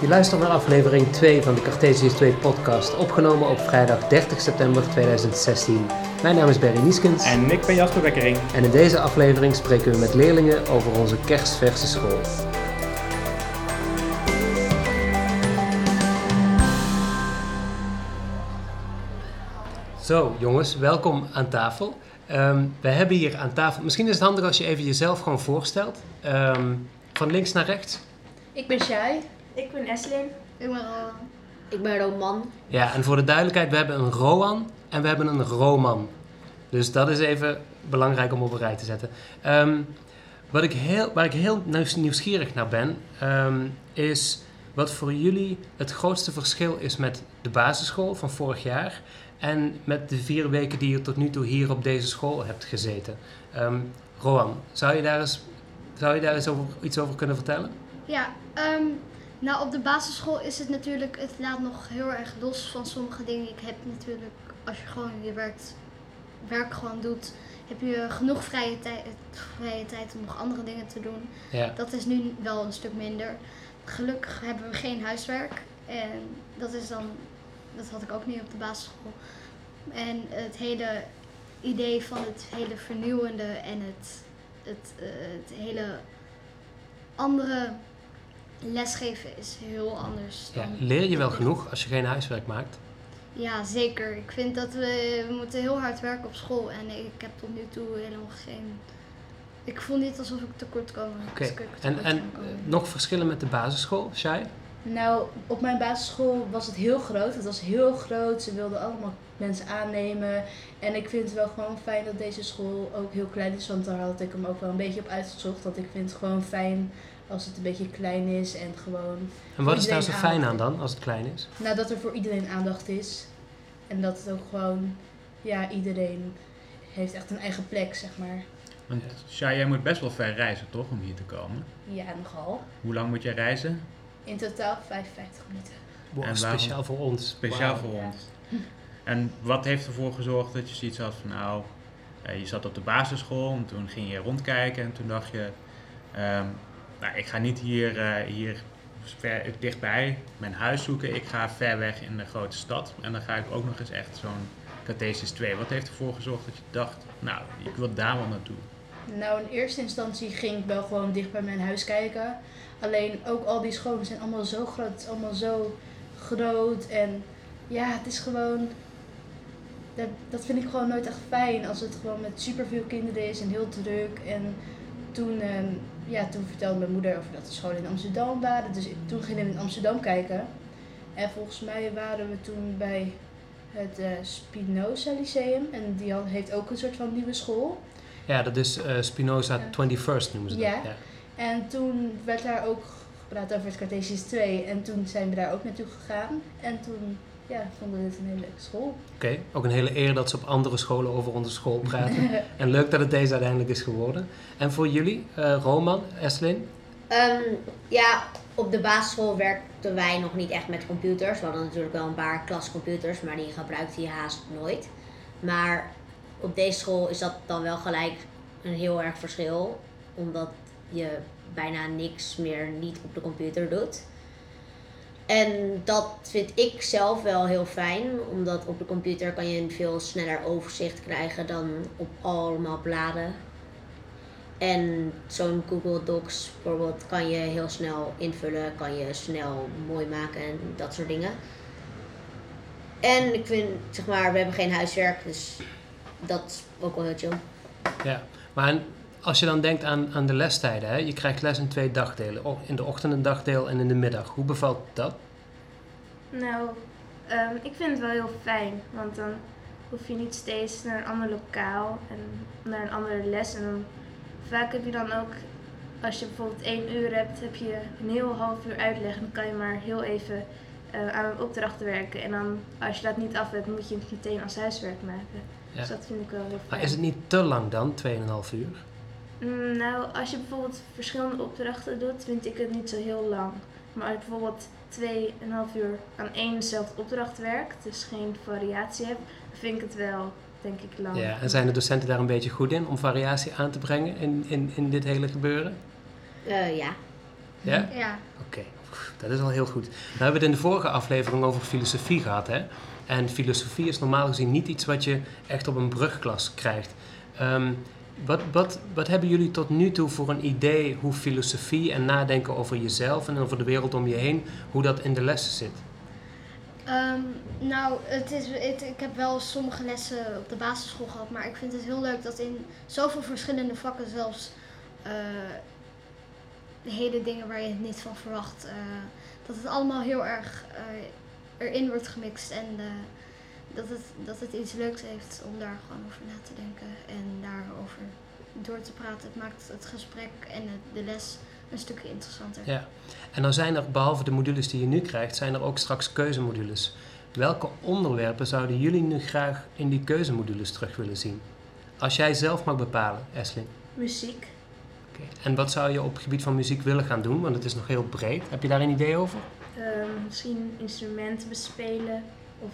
Je luistert naar aflevering 2 van de Cartesius 2 podcast, opgenomen op vrijdag 30 september 2016. Mijn naam is Berry Nieskens En ik ben Jasper Bekkering. en in deze aflevering spreken we met leerlingen over onze kerstverse school. Zo, jongens, welkom aan tafel. Ehm, we hebben hier aan tafel. Misschien is het handig als je even jezelf gewoon voorstelt. Ehm, van links naar rechts. Ik ben Shai. Ik ben Eslin. Ik ben Rowan. Ik ben Roman. Ja, en voor de duidelijkheid, we hebben een Roan en we hebben een Roman. Dus dat is even belangrijk om op een rij te zetten. Ehm, wat ik heel, waar ik heel nieuws- nieuwsgierig naar ben, ehm, is wat voor jullie het grootste verschil is met de basisschool van vorig jaar en met de vier weken die je tot nu toe hier op deze school hebt gezeten. Ehm Roan, zou je daar eens, zou je daar eens over, iets over kunnen vertellen? Ja, ehm, nou op de basisschool is het natuurlijk, het laat nog heel erg los van sommige dingen. Ik heb natuurlijk, als je gewoon je werk, werk gewoon doet, heb je genoeg vrije tijd, vrije tijd om nog andere dingen te doen. Ja. Dat is nu wel een stuk minder. Gelukkig hebben we geen huiswerk en dat is dan, dat had ik ook niet op de basisschool. En het hele idee van het hele vernieuwende en het, het, eh, het hele andere lesgeven is heel anders. Ja, Dan leer je wel genoeg als je geen huiswerk maakt? Ja, zeker. Ik vind dat we, we moeten heel hard werken op school en ik heb tot nu toe helemaal geen. Ik voel niet alsof ik tekort kom. Oké, En, en eh, nog verschillen met de basisschool, Shai? Nou, op mijn basisschool was het heel groot. Het was heel groot. Ze wilden allemaal mensen aannemen. En ik vind het wel gewoon fijn dat deze school ook heel klein is. Want daar had ik hem ook wel een beetje op uitgezocht. Want ik vind het gewoon fijn als het een beetje klein is en gewoon... En wat is daar zo fijn aan dan, als het klein is? Nou, dat er voor iedereen aandacht is. En dat het ook gewoon... Ja, iedereen heeft echt een eigen plek, zeg maar. Want Shai, jij moet best wel ver reizen, toch, om hier te komen? Ja, nogal. Hoe lang moet jij reizen? In totaal 55 minuten. Wow, En waarom- speciaal voor ons. Speciaal voor ons. En wat heeft ervoor gezorgd dat je zoiets had van, nou, eh, je zat op de basisschool en toen ging je rondkijken en toen dacht je, ehm, nou, ik ga niet hier, eh, hier dichtbij mijn huis zoeken, ik ga ver weg in de grote stad en dan ga ik ook nog eens echt zo'n Cartesius 2. Wat heeft ervoor gezorgd dat je dacht, nou, ik wil daar wel naartoe? Nou, in eerste instantie ging ik wel gewoon dicht bij mijn huis kijken. Alleen ook al die scholen zijn allemaal zo groot. Het is allemaal zo groot. En ja, het is gewoon. Dat, dat vind ik gewoon nooit echt fijn. Als het gewoon met superveel kinderen is en heel druk. En toen, ehm, ja, toen vertelde mijn moeder over dat de scholen in Amsterdam waren. Dus toen gingen we in Amsterdam kijken. En volgens mij waren we toen bij het eh, Spinoza Lyceum. En die heeft ook een soort van nieuwe school. Ja, dat is eh, Spinoza Ja. 21st noemen ze dat. Ja. En toen werd daar ook gepraat over het Cartesius 2. En toen zijn we daar ook naartoe gegaan. En toen ja, vonden we dit een hele leuke school. Oké, ook een hele eer dat ze op andere scholen over onze school praten. en leuk dat het deze uiteindelijk is geworden. En voor jullie, eh, Roman, Eslin? Ehm, ja, op de basisschool werkten wij nog niet echt met computers. We hadden natuurlijk wel een paar klascomputers, maar die gebruikte je haast nooit. Maar op deze school is dat dan wel gelijk een heel erg verschil, omdat je bijna niks meer niet op de computer doet. En dat vind ik zelf wel heel fijn, omdat op de computer kan je een veel sneller overzicht krijgen dan op allemaal bladen. En zo'n Google Docs bijvoorbeeld kan je heel snel invullen, kan je snel mooi maken en dat soort dingen. En ik vind, zeg maar, we hebben geen huiswerk, dus dat is ook wel heel chill. Ja, maar als je dan denkt aan, aan de lestijden, hè? je krijgt les in twee dagdelen. In de ochtend een dagdeel en in de middag. Hoe bevalt dat? Nou, ehm, ik vind het wel heel fijn, want dan hoef je niet steeds naar een ander lokaal en naar een andere les. En dan vaak heb je dan ook, als je bijvoorbeeld één uur hebt, heb je een heel half uur uitleg en dan kan je maar heel even eh, aan een opdracht werken. En dan, als je dat niet af hebt, moet je het meteen als huiswerk maken. Ja. Dus dat vind ik wel heel fijn. Maar is het niet te lang dan, 2,5 uur? Mm, nou, als je bijvoorbeeld verschillende opdrachten doet, vind ik het niet zo heel lang. Maar als je bijvoorbeeld 2,5 uur aan éénzelfde opdracht werkt, dus geen variatie hebt, vind ik het wel, denk ik, lang. Ja, en zijn de docenten daar een beetje goed in om variatie aan te brengen in, in, in dit hele gebeuren? Eh, ja. Ja? Ja, Oké, dat is al heel goed. Nou hebben we het in de vorige aflevering over filosofie gehad, hè? En filosofie is normaal gezien niet iets wat je echt op een brugklas krijgt. Ehm, wat, wat, wat hebben jullie tot nu toe voor een idee hoe filosofie en nadenken over jezelf en over de wereld om je heen, hoe dat in de lessen zit? Ehm, nou, het is, ik heb wel sommige lessen op de basisschool gehad, maar ik vind het heel leuk dat in zoveel verschillende vakken zelfs eh, hele dingen waar je het niet van verwacht, eh, dat het allemaal heel erg eh, erin wordt gemixt en dat, het, dat het iets leuks heeft om daar gewoon over na te denken en daarover door te praten. Het maakt het gesprek en het- de les een stukje interessanter. Ja. En dan zijn er, behalve de modules die je nu krijgt, zijn er ook straks keuzemodules. Welke onderwerpen zouden jullie nu graag in die keuzemodules terug willen zien? Als jij zelf mag bepalen, Eslin. Muziek. Oké. En wat zou je op het gebied van muziek willen gaan doen? Want het is nog heel breed. Heb je daar een idee over? Ehm, misschien instrumenten bespelen. Of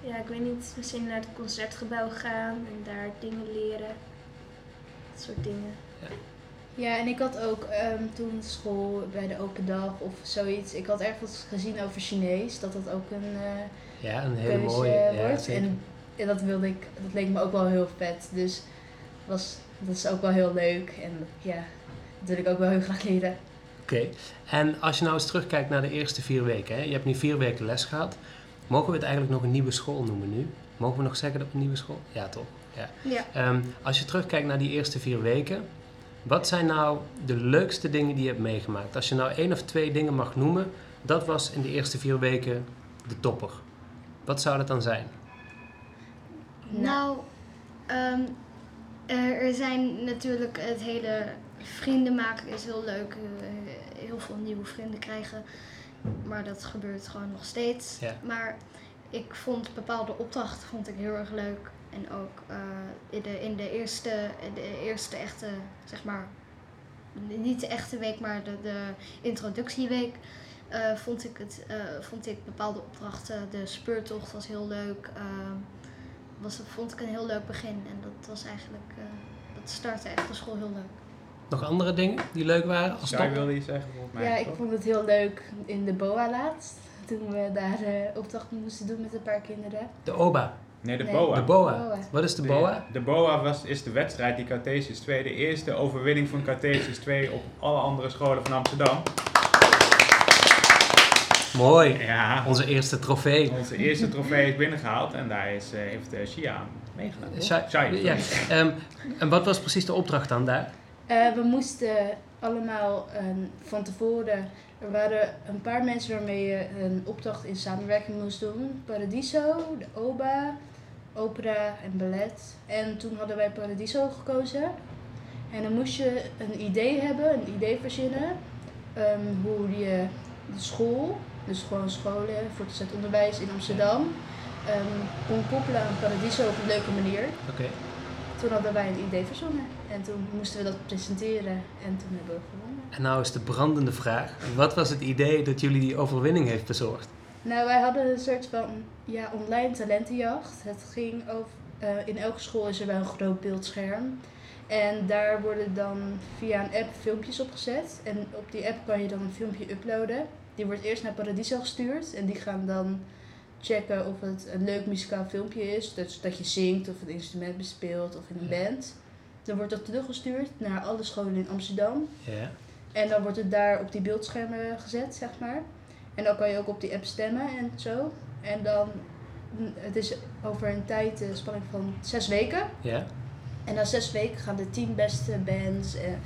ja, ik weet niet, misschien naar het concertgebouw gaan en daar dingen leren. Dat soort dingen. Ja, en ik had ook ehm, toen school bij de open dag of zoiets. Ik had ergens gezien over Chinees, dat dat ook een eh Ja, een hele mooie. Ja, wordt. en en dat wilde ik, dat leek me ook wel heel vet. Dus was, dat is ook wel heel leuk. En ja, dat wil ik ook wel heel graag leren. Oké. En als je nou eens terugkijkt naar de eerste vier weken. Hè? Je hebt nu vier weken les gehad. Mogen we het eigenlijk nog een nieuwe school noemen nu? Mogen we nog zeggen dat we een nieuwe school? Ja, toch? Ja. Ja. Ehm, als je terugkijkt naar die eerste vier weken, wat zijn nou de leukste dingen die je hebt meegemaakt? Als je nou één of twee dingen mag noemen, dat was in de eerste vier weken de topper. Wat zou dat dan zijn? Nou, ehm, er, er zijn natuurlijk het hele vrienden maken is heel leuk. eh, heel veel nieuwe vrienden krijgen. Maar dat gebeurt gewoon nog steeds. Ja. Maar ik vond bepaalde opdrachten vond ik heel erg leuk. En ook eh, in, de, in de, eerste, de eerste echte, zeg maar, niet de echte week, maar de, de introductieweek. eh, vond, ik het, eh, vond ik bepaalde opdrachten. De speurtocht was heel leuk. ehm, was, vond ik een heel leuk begin. En dat was eigenlijk, dat startte echt de school heel leuk. Nog andere dingen die leuk waren als Jij top? wilde iets zeggen volgens mij. Ja, ik toch? vond het heel leuk in de BOA laatst. Toen we daar eh opdrachten moesten doen met een paar kinderen. De OBA. Nee, de Nee. BOA. De BOA. BOA. Wat is de BOA? De BOA was, is de wedstrijd die Cartesius 2, de eerste overwinning van Cartesius 2 op alle andere scholen van Amsterdam. Mooi. Ja, Onze eerste trofee. onze eerste trofee is binnengehaald en daar is, eh, heeft uh, Shia aan meegedaan. Shai, ja. Ehm, en wat was precies de opdracht dan daar? Eh, we moesten allemaal een- van tevoren. Er waren een paar mensen waarmee je een opdracht in samenwerking moest doen: Paradiso, de OBA, opera en ballet. En toen hadden wij Paradiso gekozen. En dan moest je een idee hebben, een idee verzinnen. ehm, hoe je de school, dus gewoon scholen, voortgezet onderwijs in Amsterdam, ehm, kon koppelen aan Paradiso op een leuke manier. Oké. Toen hadden wij een idee verzonnen en toen moesten we dat presenteren en toen hebben we gewonnen. En nou is de brandende vraag. Wat was het idee dat jullie die overwinning heeft bezorgd? Nou, wij hadden een soort van ja, online talentenjacht. Het ging over, eh, in elke school is er wel een groot beeldscherm. En daar worden dan via een app filmpjes opgezet. En op die app kan je dan een filmpje uploaden. Die wordt eerst naar Paradiso gestuurd. En die gaan dan checken of het een leuk muzikaal filmpje is. Dus dat je zingt of een instrument bespeelt of in een Ja. band. Dan wordt dat teruggestuurd naar alle scholen in Amsterdam. Ja. En dan wordt het daar op die beeldschermen gezet, zeg maar. En dan kan je ook op die app stemmen en zo. En dan, mm, het is over een tijd, een spanning van zes weken. Ja. En na zes weken gaan de tien beste bands en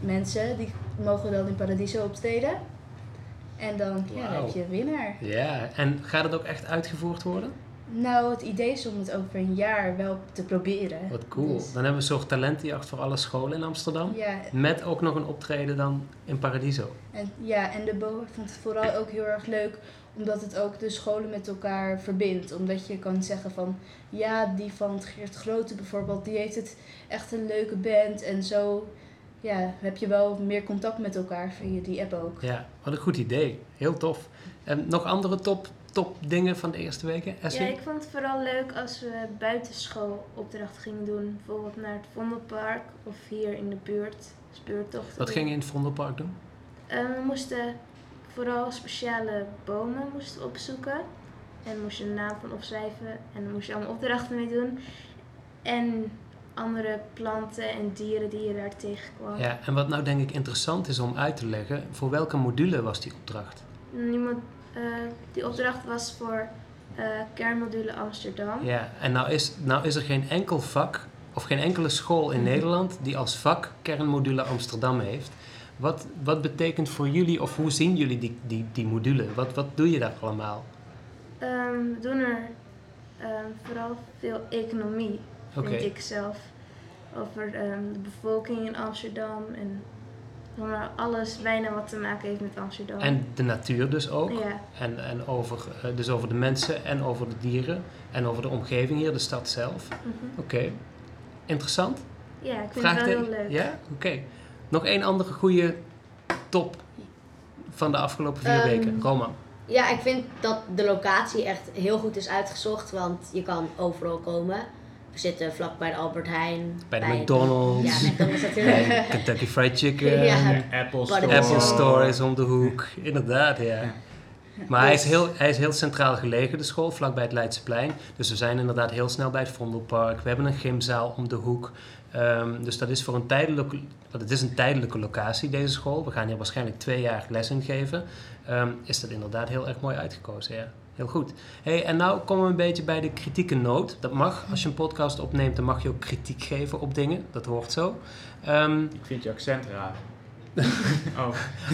mensen, die mogen dan in Paradiso optreden. En dan, ja, dan heb je een winnaar. Ja. En gaat het ook echt uitgevoerd worden? Nou, het idee is om het over een jaar wel te proberen. Wat cool. Dus, Dan hebben we een soort talentenjacht voor alle scholen in Amsterdam. ja, Met ook nog een optreden dan in Paradiso. En, ja, en de BOA vond het vooral ook heel erg leuk, omdat het ook de scholen met elkaar verbindt. Omdat je kan zeggen van, ja, die van Geert Grote bijvoorbeeld, die heeft het echt een leuke band. En zo ja, heb je wel meer contact met elkaar via die app ook. Ja, wat een goed idee. Heel tof. En nog andere top, top dingen van de eerste weken? Ja, ik vond het vooral leuk als we buitenschoolopdrachten gingen doen. Bijvoorbeeld naar het Vondelpark of hier in de buurt. Speurtocht. Wat ging je in het Vondelpark doen? Eh, we moesten vooral speciale bomen moesten opzoeken. En moest je de naam van opschrijven. En daar moest je allemaal opdrachten mee doen. En andere planten en dieren die je daar tegenkwam. Ja, en wat nou denk ik interessant is om uit te leggen, voor welke module was die opdracht? Niemand, eh, die opdracht was voor eh, kernmodule Amsterdam. Ja, en nou is, nou is er geen enkel vak of geen enkele school in Nederland die als vak kernmodule Amsterdam heeft. Wat, wat betekent voor jullie, of hoe zien jullie die, die, die module? Wat, wat doe je daar allemaal? Ehm, we doen er ehm, vooral veel economie, Oké. vind ik zelf. Over ehm, de bevolking in Amsterdam en maar, alles bijna wat te maken heeft met Amsterdam. En de natuur dus ook. ja, En, en over, eh, dus over de mensen en over de dieren en over de omgeving hier, de stad zelf. mhm. Oké, interessant. ja, ik vind het wel heel leuk. Ja, oké. Nog één andere goede top van de afgelopen vier Ehm, weken. Roman. Ja, ik vind dat de locatie echt heel goed is uitgezocht, want je kan overal komen. We zitten vlak bij de Albert Heijn. Bij de McDonald's. Ja, McDonald's natuurlijk. Bij Kentucky Fried Chicken. Ja. Apple Store. Apple Store is om de hoek. Inderdaad, ja. Ja. Maar hij is, heel, hij is heel centraal gelegen, de school, vlakbij het Leidseplein. Dus we zijn inderdaad heel snel bij het Vondelpark. We hebben een gymzaal om de hoek. Ehm, dus dat is voor een tijdelijke, want het is een tijdelijke locatie, deze school. We gaan hier waarschijnlijk twee jaar les in geven. Ehm, is dat inderdaad heel erg mooi uitgekozen, ja. Heel goed. Hey, en nou komen we een beetje bij de kritieke noot. Dat mag. Als je een podcast opneemt, dan mag je ook kritiek geven op dingen. Dat hoort zo. Ehm, Ik vind je accent raar. oh.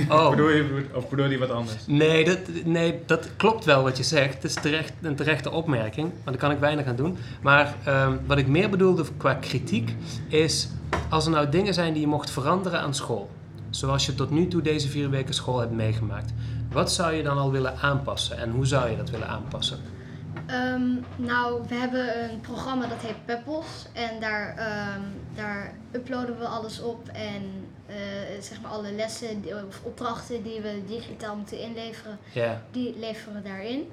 oh, Bedoel je, of bedoel je wat anders? Nee dat, nee, dat klopt wel wat je zegt. Het is terecht, een terechte opmerking, maar daar kan ik weinig aan doen. Maar ehm, wat ik meer bedoelde qua kritiek is... als er nou dingen zijn die je mocht veranderen aan school... zoals je tot nu toe deze vier weken school hebt meegemaakt... wat zou je dan al willen aanpassen en hoe zou je dat willen aanpassen? Ehm, nou, we hebben een programma dat heet Peppels. En daar, ehm, daar uploaden we alles op. En eh, zeg maar alle lessen of opdrachten die we digitaal moeten inleveren, die leveren we daarin.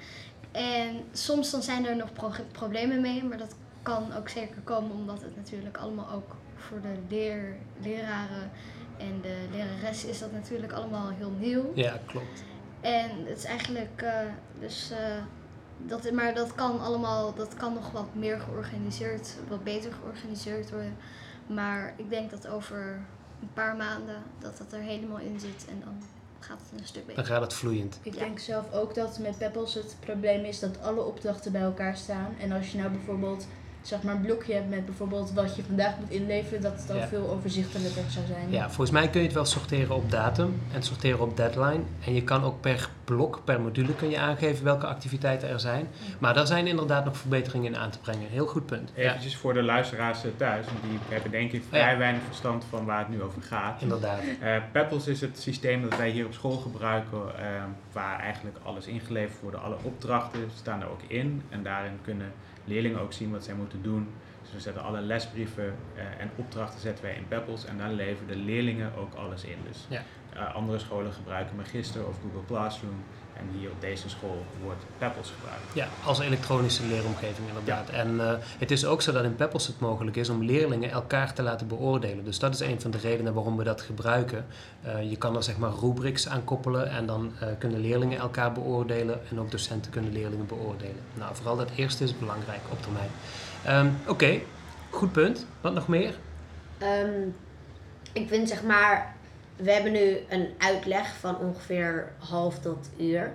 En soms dan zijn er nog pro- problemen mee, maar dat kan ook zeker komen omdat het natuurlijk allemaal ook voor de leer, leraren en de lerares is dat natuurlijk allemaal heel nieuw. ja klopt. En het is eigenlijk, eh, dus, eh, dat, maar dat kan allemaal, dat kan nog wat meer georganiseerd, wat beter georganiseerd worden. Maar ik denk dat over een paar maanden dat dat er helemaal in zit en dan gaat het een stuk Dan beter. gaat het vloeiend. Ik Ja. denk zelf ook dat met Peppels het probleem is dat alle opdrachten bij elkaar staan. En als je nou bijvoorbeeld zeg maar een blokje hebt met bijvoorbeeld wat je vandaag moet inleveren, dat het dan Ja. veel overzichtelijker zou zijn. Ja, volgens mij kun je het wel sorteren op datum en sorteren op deadline. En je kan ook per blok, per module kun je aangeven welke activiteiten er zijn. Maar daar zijn inderdaad nog verbeteringen in aan te brengen. Heel goed punt. Ja, Eventjes voor de luisteraars eh, thuis, want die hebben denk ik vrij weinig verstand van waar het nu over gaat. inderdaad. Eh Peppels is het systeem dat wij hier op school gebruiken, eh, waar eigenlijk alles ingeleverd wordt. Alle opdrachten staan er ook in en daarin kunnen leerlingen ook zien wat zij moeten doen. Dus we zetten alle lesbrieven eh, en opdrachten zetten wij in Peppels en daar leveren de leerlingen ook alles in. Dus Ja. eh, andere scholen gebruiken Magister of Google Classroom en hier op deze school wordt Peppels gebruikt. Ja, als elektronische leeromgeving inderdaad. En eh, het is ook zo dat in Peppels het mogelijk is om leerlingen elkaar te laten beoordelen. Dus dat is een van de redenen waarom we dat gebruiken. Je kan er zeg maar rubrics aan koppelen en dan kunnen leerlingen elkaar beoordelen en ook docenten kunnen leerlingen beoordelen. Nou, vooral dat eerste is belangrijk op termijn. Ehm, Oké, goed punt. Wat nog meer? Ehm, ik vind zeg maar, we hebben nu een uitleg van ongeveer half tot uur.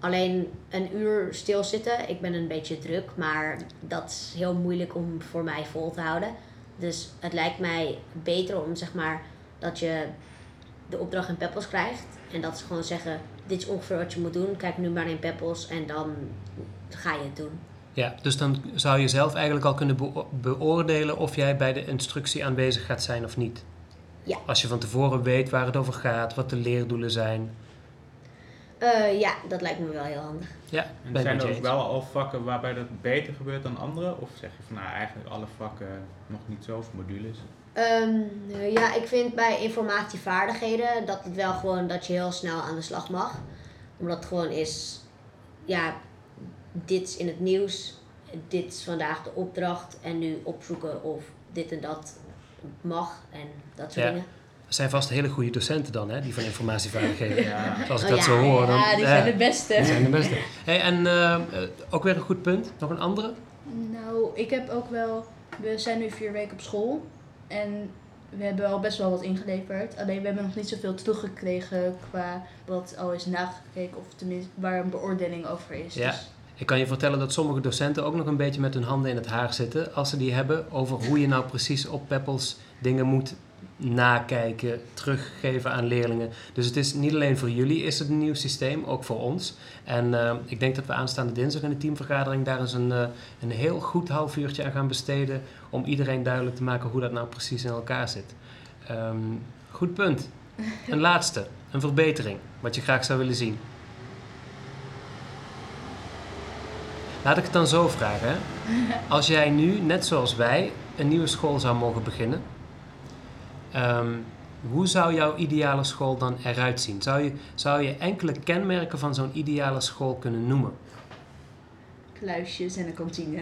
Alleen een uur stilzitten, ik ben een beetje druk, maar dat is heel moeilijk om voor mij vol te houden. Dus het lijkt mij beter om zeg maar dat je de opdracht in Peppels krijgt. En dat ze gewoon zeggen, dit is ongeveer wat je moet doen, kijk nu maar in Peppels en dan ga je het doen. Ja, dus dan zou je zelf eigenlijk al kunnen beo- beoordelen of jij bij de instructie aanwezig gaat zijn of niet. Ja. Als je van tevoren weet waar het over gaat, wat de leerdoelen zijn. Eh, ja, dat lijkt me wel heel handig. Ja, En zijn er ook wel al vakken waarbij dat beter gebeurt dan andere? Of zeg je van nou eigenlijk alle vakken nog niet zo, of modules? Ehm, ja, ik vind bij informatievaardigheden dat het wel gewoon dat je heel snel aan de slag mag. Omdat het gewoon is, ja, dit is in het nieuws, dit is vandaag de opdracht en nu opzoeken of dit en dat mag en dat soort Ja. dingen. zijn vast hele goede docenten dan, hè, die van informatievaardigheden. Ja. Als ik Oh, dat ja, zo hoor, dan... Ja, die zijn de beste. die zijn de beste. Hey, en eh, eh, ook weer een goed punt. Nog een andere? Nou, ik heb ook wel. We zijn nu vier weken op school. En we hebben al best wel wat ingeleverd. Alleen we hebben nog niet zoveel teruggekregen qua wat al is nagekeken. Of tenminste waar een beoordeling over is. Ja. Dus, Ik kan je vertellen dat sommige docenten ook nog een beetje met hun handen in het haar zitten als ze die hebben over hoe je nou precies op Peppels dingen moet nakijken, teruggeven aan leerlingen. Dus het is niet alleen voor jullie is het een nieuw systeem, ook voor ons. En eh, ik denk dat we aanstaande dinsdag in de teamvergadering daar eens een, eh, een heel goed half uurtje aan gaan besteden om iedereen duidelijk te maken hoe dat nou precies in elkaar zit. Ehm, goed punt. Een laatste, een verbetering, wat je graag zou willen zien. Laat ik het dan zo vragen. Als jij nu, net zoals wij, een nieuwe school zou mogen beginnen, ehm, hoe zou jouw ideale school dan eruit zien? Zou je, zou je enkele kenmerken van zo'n ideale school kunnen noemen? Kluisjes en een kantine.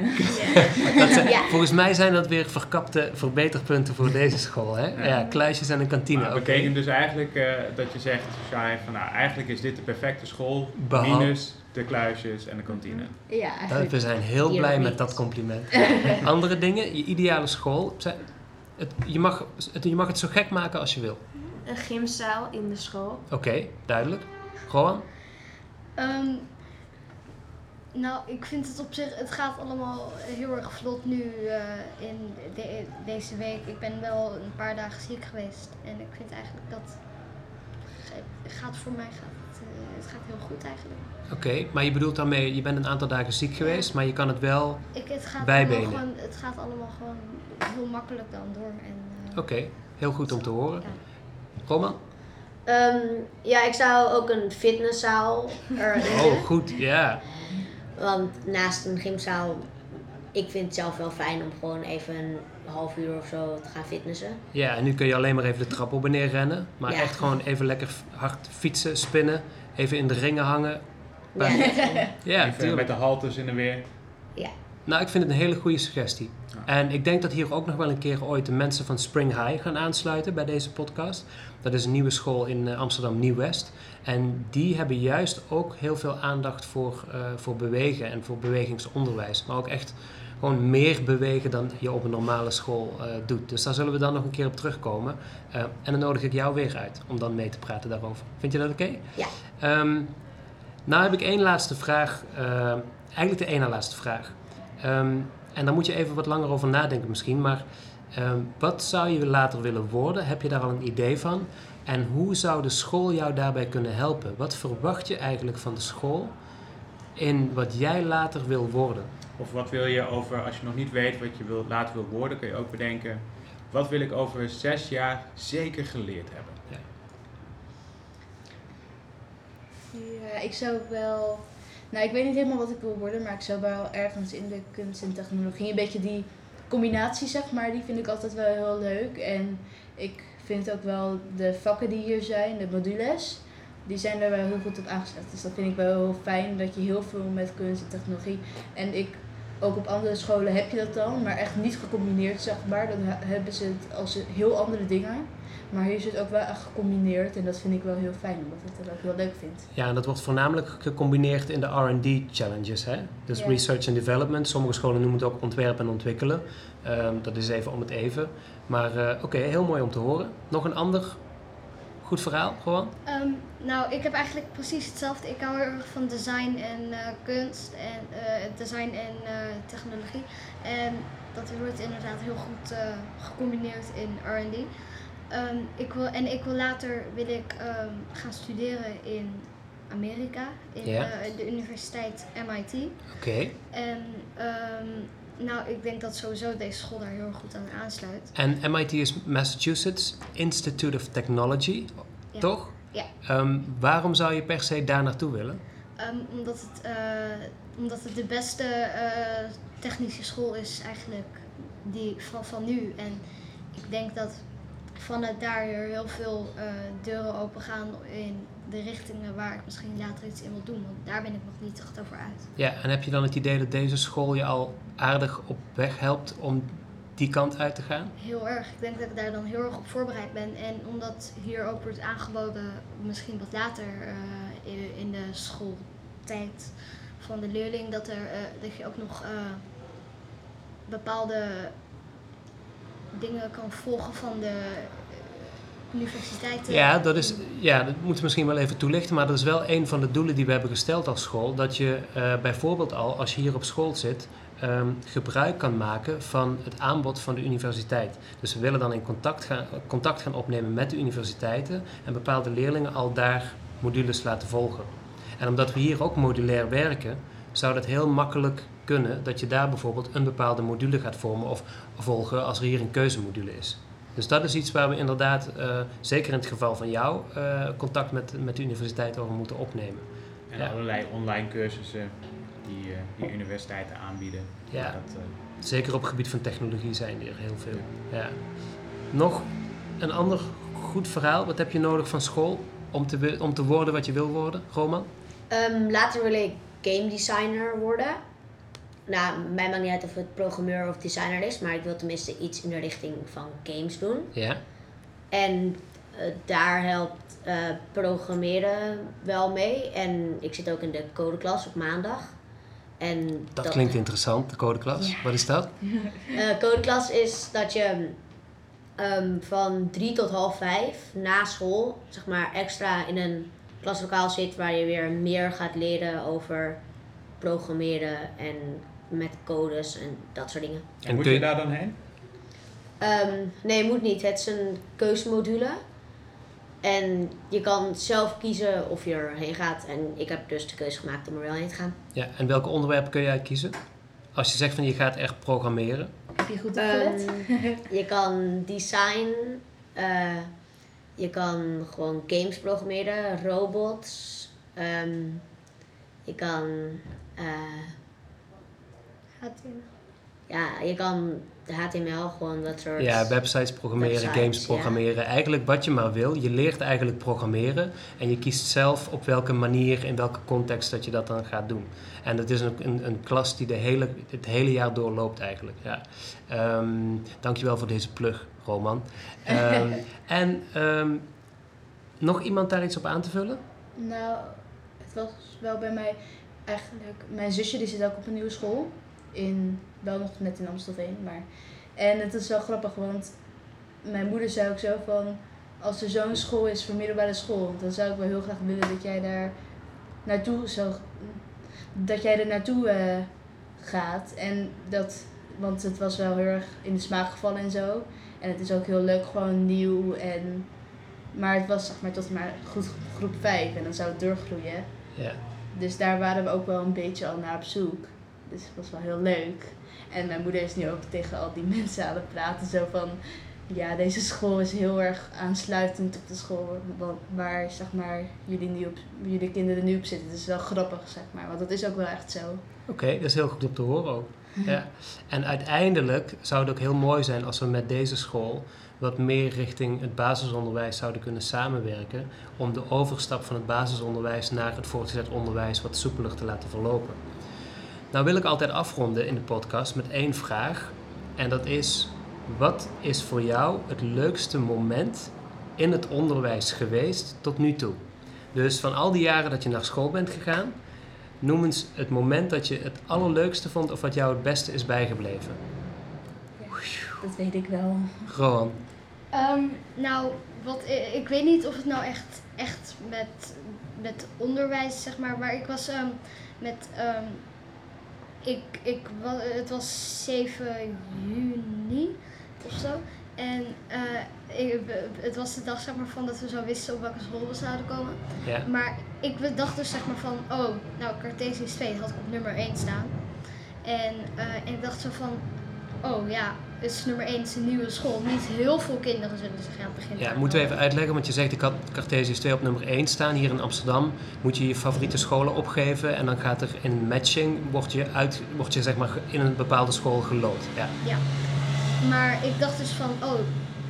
Dat zijn- Ja. Volgens mij zijn dat weer verkapte verbeterpunten voor deze school. Hè? Ja, Ja. kluisjes en een kantine. Oké. dat betekent dus eigenlijk eh, dat je zegt, Shai, van nou eigenlijk is dit de perfecte school, Behal- minus de kluisjes en de kantine. Ja, Dat- eigenlijk. we zijn heel blij met dat compliment. Andere dingen, je ideale school. zijn- Het, je, mag, het, je mag het zo gek maken als je wil. Een gymzaal in de school. Oké, duidelijk. Ehm, nou, ik vind het op zich, het gaat allemaal heel erg vlot nu eh, in de- deze week. Ik ben wel een paar dagen ziek geweest en ik vind eigenlijk dat het gaat voor mij gaat het, eh, het gaat heel goed eigenlijk. Oké, maar je bedoelt daarmee, je bent een aantal dagen ziek geweest, maar je kan het wel... Ik, het, gaat Bijbenen. allemaal gewoon, het gaat allemaal gewoon heel makkelijk dan door. En, eh, Oké, heel goed om te horen. Ja. Roman? Ehm, ja, ik zou ook een fitnesszaal erin Oh, goed, ja. Want naast een gymzaal, ik vind het zelf wel fijn om gewoon even een half uur of zo te gaan fitnessen. Ja, en nu kun je alleen maar even de trap op en neer rennen. Maar Ja. echt gewoon even lekker hard fietsen, spinnen. Even in de ringen hangen. Ja, Ja. Ja, met de haltes in de weer. Nou, ik vind het een hele goede suggestie. Ja. En ik denk dat hier ook nog wel een keer ooit de mensen van Spring High gaan aansluiten bij deze podcast. Dat is een nieuwe school in eh, Amsterdam Nieuw-West. En die hebben juist ook heel veel aandacht voor, eh, voor bewegen en voor bewegingsonderwijs. Maar ook echt gewoon meer bewegen dan je op een normale school eh, doet. Dus daar zullen we dan nog een keer op terugkomen. Eh, en dan nodig ik jou weer uit om dan mee te praten daarover. Vind je dat oké? Ja. Ehm, nou heb ik één laatste vraag. eigenlijk de ene laatste vraag. Ehm, en daar moet je even wat langer over nadenken misschien. Maar ehm, wat zou je later willen worden? Heb je daar al een idee van? En hoe zou de school jou daarbij kunnen helpen? Wat verwacht je eigenlijk van de school in wat jij later wil worden? Of wat wil je over, als je nog niet weet wat je wil, later wil worden, kun je ook bedenken, wat wil ik over zes jaar zeker geleerd hebben? Ja, ik zou ook wel. Nou, ik weet niet helemaal wat ik wil worden, maar ik zou wel ergens in de kunst en technologie een beetje die combinatie, zeg maar, die vind ik altijd wel heel leuk. En ik vind ook wel de vakken die hier zijn, de modules, die zijn er wel heel goed op aangesloten. Dus dat vind ik wel heel fijn dat je heel veel met kunst en technologie. En ik, ook op andere scholen heb je dat dan, maar echt niet gecombineerd, zeg maar. Dan he- hebben ze het als heel andere dingen. Maar hier is het ook wel echt gecombineerd en dat vind ik wel heel fijn, omdat ik het ook heel leuk vind. Ja, en dat wordt voornamelijk gecombineerd in de R&D challenges. Hè? Dus Ja. research and development. Sommige scholen noemen het ook ontwerpen en ontwikkelen. Ehm, dat is even om het even. Maar eh, oké, heel mooi om te horen. Nog een ander goed verhaal, gewoon? Ehm, nou, ik heb eigenlijk precies hetzelfde. Ik hou heel erg van design en eh, kunst en eh, design en eh, technologie. En dat wordt inderdaad heel goed eh, gecombineerd in R&D. Ehm, ik wil, en ik wil later wil ik, ehm, gaan studeren in Amerika, in eh, de universiteit MIT. Oké. En ehm, nou, ik denk dat sowieso deze school daar heel goed aan aansluit. En MIT is Massachusetts Institute of Technology, Ja. toch? Ja. Waarom zou je per se daar naartoe willen? Omdat, het, eh, omdat het de beste eh, technische school is eigenlijk die van, van nu. En ik denk dat vanuit daar heel veel eh, deuren open gaan in de richtingen waar ik misschien later iets in wil doen. Want daar ben ik nog niet echt over uit. Ja, en heb je dan het idee dat deze school je al aardig op weg helpt om die kant uit te gaan? Heel erg. Ik denk dat ik daar dan heel erg op voorbereid ben. En omdat hier ook wordt aangeboden, misschien wat later eh, in, in de schooltijd van de leerling, dat, er, eh, dat je ook nog bepaalde dingen kan volgen van de eh, universiteiten. Ja, dat is, ja, dat moeten we misschien wel even toelichten, maar dat is wel een van de doelen die we hebben gesteld als school. Dat je eh, bijvoorbeeld al, als je hier op school zit, ehm, gebruik kan maken van het aanbod van de universiteit. Dus we willen dan in contact gaan, contact gaan opnemen met de universiteiten en bepaalde leerlingen al daar modules laten volgen. En omdat we hier ook modulair werken, zou dat heel makkelijk kunnen dat je daar bijvoorbeeld een bepaalde module gaat vormen of volgen als er hier een keuzemodule is. Dus dat is iets waar we inderdaad, eh, zeker in het geval van jou, eh, contact met, met de universiteit over moeten opnemen. En Ja. allerlei online cursussen die, eh, die universiteiten aanbieden. Ja. Dat, eh, Zeker op het gebied van technologie zijn er heel veel. Ja. Nog een ander goed verhaal. Wat heb je nodig van school om te, om te worden wat je wil worden, Roman? Ehm, later wil ik game designer worden. Nou, mij maakt niet uit of het programmeur of designer is, maar ik wil tenminste iets in de richting van games doen. Ja. En eh, daar helpt eh, programmeren wel mee. En ik zit ook in de codeklas op maandag. En Dat, klinkt interessant, de codeklas. Ja. Wat is dat? Eh, codeklas is dat je ehm, van drie tot half vijf na school, zeg maar, extra in een klaslokaal zit waar je weer meer gaat leren over programmeren en met codes en dat soort dingen. en moet je daar dan heen? Ehm, nee, moet niet. Het is een keuzemodule. En je kan zelf kiezen of je erheen gaat. En ik heb dus de keuze gemaakt om er wel heen te gaan. Ja. En welke onderwerpen kun jij kiezen? Als je zegt van je gaat echt programmeren. Heb je goed opgelet? Ehm, je kan design, eh, je kan gewoon games programmeren, robots. ehm, je kan, HTML. ja, je kan HTML gewoon dat soort. Ja, websites programmeren, Websites, games ja. programmeren. Eigenlijk wat je maar wil. Je leert eigenlijk programmeren. En je kiest zelf op welke manier, in welke context dat je dat dan gaat doen. En dat is een, een, een klas die de hele, het hele jaar doorloopt eigenlijk. Ja. Ehm, dankjewel voor deze plug, Roman. Ehm, en ehm, nog iemand daar iets op aan te vullen? Nou, het was wel bij mij eigenlijk. Mijn zusje die zit ook op een nieuwe school. In, wel nog net in Amstelveen. Maar, en het is wel grappig, want mijn moeder zei ook zo van. Als er zo'n school is voor middelbare school, dan zou ik wel heel graag willen dat jij daar naartoe zou. Dat jij er naartoe eh, gaat. En dat, want het was wel heel erg in de smaak gevallen en zo. En het is ook heel leuk, gewoon nieuw en maar het was zeg maar tot maar goed groep 5 en dan zou het doorgroeien. Ja. Dus daar waren we ook wel een beetje al naar op zoek. Dus het was wel heel leuk. En mijn moeder is nu ook tegen al die mensen aan het praten. Zo van, ja, deze school is heel erg aansluitend op de school wa- waar zeg maar, jullie, nu op, jullie kinderen nu op zitten. Het is wel grappig, zeg maar. Want dat is ook wel echt zo. Oké, dat is heel goed om te horen ook. Ja. En uiteindelijk zou het ook heel mooi zijn als we met deze school wat meer richting het basisonderwijs zouden kunnen samenwerken. Om de overstap van het basisonderwijs naar het voortgezet onderwijs wat soepeler te laten verlopen. Nou wil ik altijd afronden in de podcast met één vraag. En dat is, wat is voor jou het leukste moment in het onderwijs geweest tot nu toe? Dus van al die jaren dat je naar school bent gegaan, Noem eens het moment dat je het allerleukste vond of wat jou het beste is bijgebleven. Dat weet ik wel. Rowan. Ehm, nou, wat, i- ik weet niet of het nou echt, echt met, met onderwijs, zeg maar, maar ik was ehm, met, ehm, ik, ik, het was 7 juni of zo. En eh, ik, het was de dag zeg maar, van dat we zo wisten op welke school we zouden komen. Ja. Maar ik dacht dus zeg maar van, oh, nou Cartesius 2 had ik op nummer 1 staan. En, eh, en ik dacht zo van, oh ja, is nummer 1, het is een nieuwe school. Niet heel veel kinderen zullen zich aan het begin Ja, moeten we even uitleggen, want je zegt ik had Cartesius 2 op nummer 1 staan hier in Amsterdam. Moet je je favoriete scholen opgeven en dan gaat er in matching, word je, uit, word je zeg maar in een bepaalde school gelood. Ja. Ja. Maar ik dacht dus van, oh,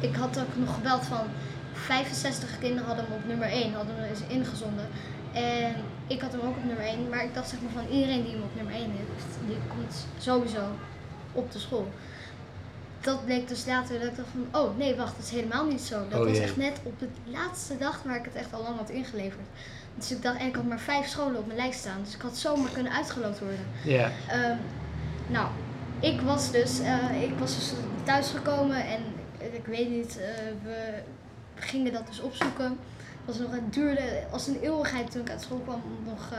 ik had ook nog gebeld van 65 kinderen hadden hem op nummer 1, hadden hem eens ingezonden. En ik had hem ook op nummer 1, maar ik dacht zeg maar van iedereen die hem op nummer 1 heeft, die komt sowieso op de school. Dat bleek dus later dat ik dacht van, oh nee, wacht, dat is helemaal niet zo. Dat Oh, was echt net op de laatste dag waar ik het echt al lang had ingeleverd. Dus ik dacht, en ik had maar vijf scholen op mijn lijst staan. Dus ik had zomaar kunnen uitgeloot worden. Ja. Ehm, nou, ik was dus, eh, ik was dus thuisgekomen en ik weet niet, eh, we gingen dat dus opzoeken. Het, was nog, het duurde als een eeuwigheid toen ik uit school kwam om nog eh,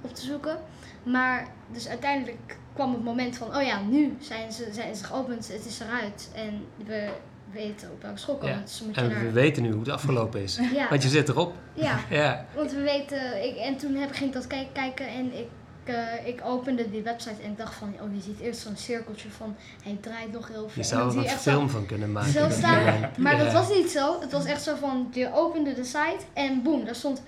op te zoeken. Maar dus uiteindelijk kwam het moment van, oh ja, nu zijn ze, zijn ze geopend, het is eruit. En we weten op welke school komen. Ja. Dus moet je En naar... we weten nu hoe het afgelopen is. Ja, Want je zit erop. ja, Ja. want we weten, ik, en toen heb, ging ik dat kijk, kijken en ik, eh, ik opende die website en ik dacht van, oh je ziet eerst zo'n cirkeltje van, hij draait nog heel veel. Je zou er een film van kunnen maken. zo staan. Maar dat was niet zo. Het was echt zo van, je opende de site en boem, daar stond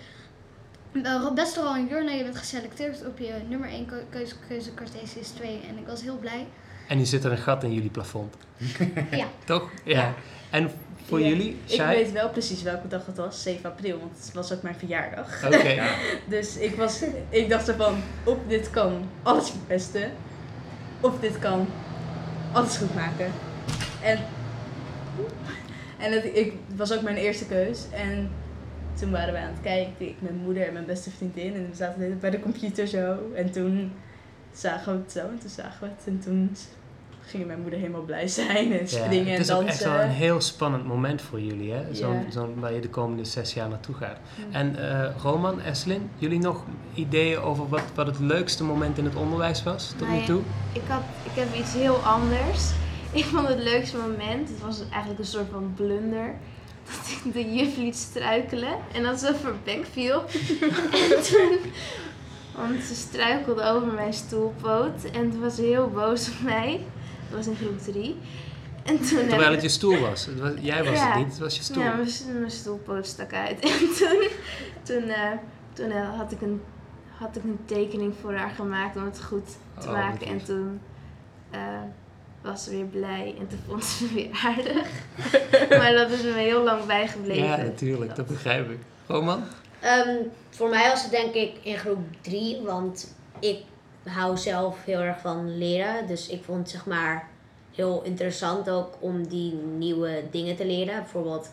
best wel een journal, je bent geselecteerd op je nummer 1 keuze, keuze Cartesius 2 en ik was heel blij. En nu zit er een gat in jullie plafond. Ja. Toch? Ja. En voor Ja. jullie, Ik weet wel precies welke dag het was, 7 april, want het was ook mijn verjaardag. Oké. Ja. Dus ik, was, ik dacht ervan, op dit kan alles verpesten. Of dit kan alles goed maken. En, en het, ik, het was ook mijn eerste keus. En toen waren we aan het kijken, ik, mijn moeder en mijn beste vriendin. En we zaten bij de computer zo. En toen zagen we het zo en toen zagen we het. En toen ging mijn moeder helemaal blij zijn en Ja, springen het en is ook dansen. echt wel een heel spannend moment voor jullie, hè? Zo'n, Ja. zo'n, waar je de komende zes jaar naartoe gaat. Ja. En eh, Roman, Eslin, jullie nog ideeën over wat, wat het leukste moment in het onderwijs was tot nu Nou ja, toe? Ik, had, ik heb iets heel anders. Ik vond het leukste moment, het was eigenlijk een soort van blunder, dat ik de juf liet struikelen en dat ze over bek viel. en toen, want ze struikelde over mijn stoelpoot en toen was ze heel boos op mij. Dat was in groep 3. En toen Terwijl ik- het je stoel was. Het was jij was Ja. het niet, het was je stoel. Ja, mijn, mijn stoelpoot stak uit. En toen, toen, eh, toen eh, had, ik een, had ik een tekening voor haar gemaakt om het goed te Oh, maken. En toen eh, was ze weer blij en toen vond ze me weer aardig. maar dat is me heel lang bijgebleven. ja, natuurlijk, dat begrijp ik. Roman? Ehm, voor mij was het denk ik in groep 3, want ik hou zelf heel erg van leren. Dus ik vond het zeg maar heel interessant ook om die nieuwe dingen te leren. Bijvoorbeeld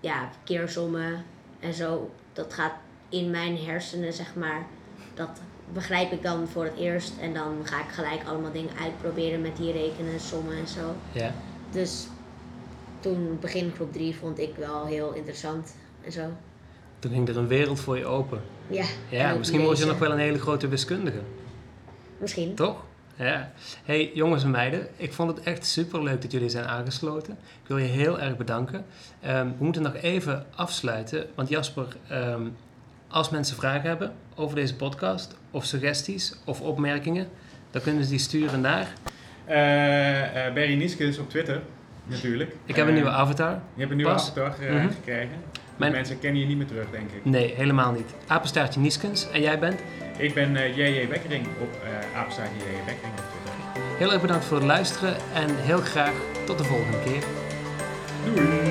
ja, keersommen en zo. Dat gaat in mijn hersenen zeg maar. Dat begrijp ik dan voor het eerst. En dan ga ik gelijk allemaal dingen uitproberen met die rekenen, sommen en zo. Ja. Dus toen begin groep 3 vond ik wel heel interessant en zo. Toen ging er een wereld voor je open. Ja, Ja, en misschien word je nog wel een hele grote wiskundige. Misschien. Toch? Ja. Hey jongens en meiden, ik vond het echt super leuk dat jullie zijn aangesloten. Ik wil je heel erg bedanken. Ehm, we moeten nog even afsluiten, want Jasper, ehm, als mensen vragen hebben over deze podcast, of suggesties of opmerkingen, dan kunnen ze die sturen naar. Eh, eh, Barry Nieskens op Twitter, natuurlijk. Ik heb een Eh, nieuwe avatar. Je hebt een nieuwe Pas. avatar Mhm. gekregen. Mijn- Mensen kennen je niet meer terug, denk ik. Nee, helemaal niet. Apenstaartje Nieskens. En jij bent? Ik ben JJ Wekkering op uh, apenstaartje JJ Wekkering op Twitter. Heel erg bedankt voor het luisteren en heel graag tot de volgende keer. Doei!